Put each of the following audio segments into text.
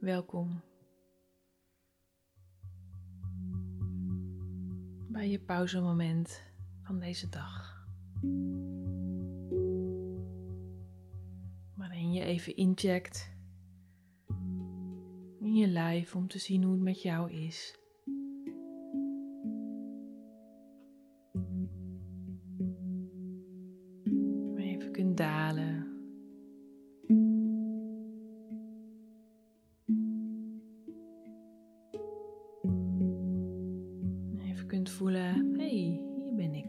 welkom bij je pauzemoment van deze dag. Waarin je even incheckt in je lijf om te zien hoe het met jou is. Even kunt dalen. Kunt voelen, hé, hey, hier ben ik.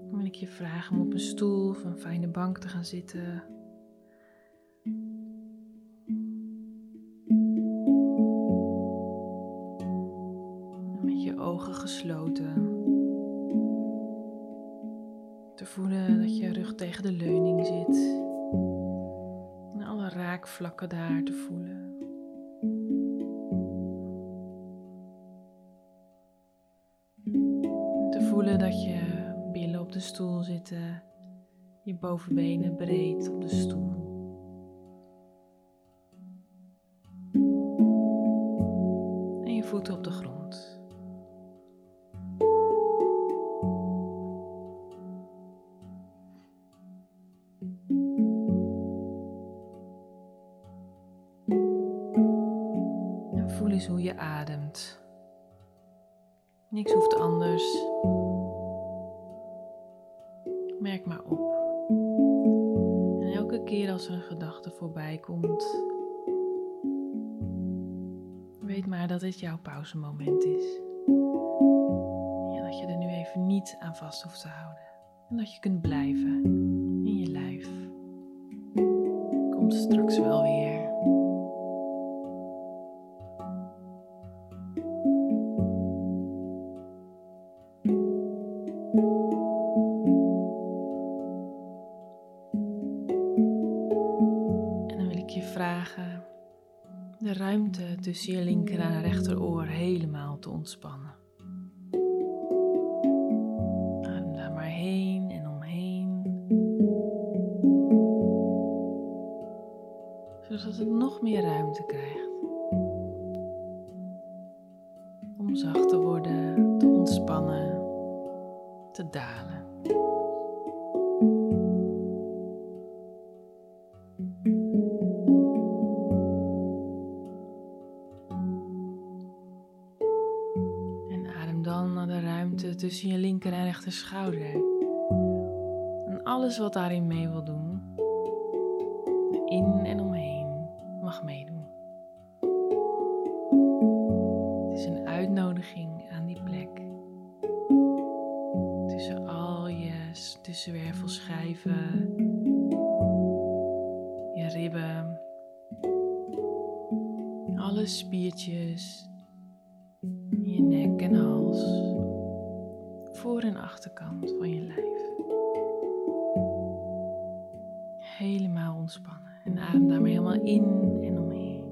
Dan wil ik je vragen om op een stoel of een fijne bank te gaan zitten. Met je ogen gesloten. Te voelen dat je rug tegen de leuning zit. Raakvlakken daar te voelen. Te voelen dat je billen op de stoel zitten, je bovenbenen breed op de stoel. En je voeten op de grond. Voel eens hoe je ademt. Niks hoeft anders. Merk maar op. En elke keer als er een gedachte voorbij komt, weet maar dat dit jouw pauzemoment is. Ja, dat je er nu even niet aan vast hoeft te houden. En dat je kunt blijven in je lijf. Komt straks wel weer. Vragen de ruimte tussen je linker en rechteroor helemaal te ontspannen. Adem daar maar heen en omheen. Zodat het nog meer ruimte krijgt. Om zacht te worden, te ontspannen, te dalen. De ruimte tussen je linker en rechter schouder. En alles wat daarin mee wil doen, in en omheen, mag meedoen. Het is een uitnodiging aan die plek. Tussen al je tussenwervelschijven, je ribben, alle spiertjes, je nek en hals, voor- en achterkant van je lijf. Helemaal ontspannen en adem daar maar helemaal in en omheen.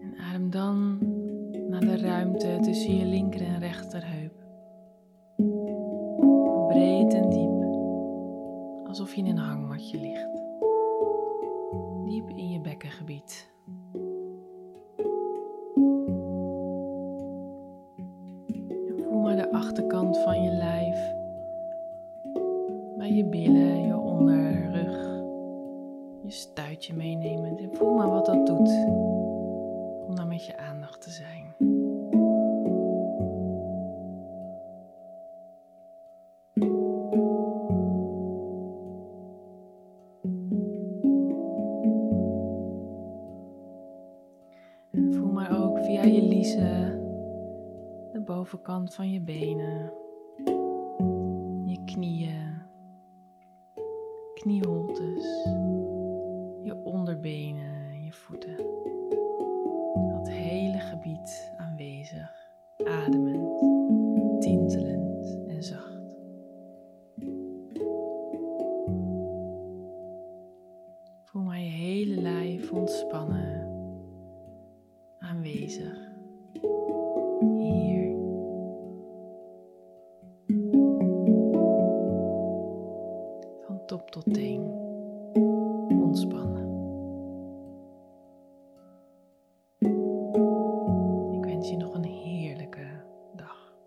En adem dan naar de ruimte tussen je linker en rechterheup. Alsof je in een hangmatje ligt. Diep in je bekkengebied. En voel maar de achterkant van je lijf. Bij je billen, je onderrug. Je stuitje meenemen. En voel maar wat dat doet. Om daar met je aandacht te zijn. Je liezen de bovenkant van je benen, je knieën, knieholtes, je onderbenen, je voeten. Dat hele gebied aanwezig, ademend, aanwezig. Hier. Van top tot teen. Ontspannen. Ik wens je nog een heerlijke dag.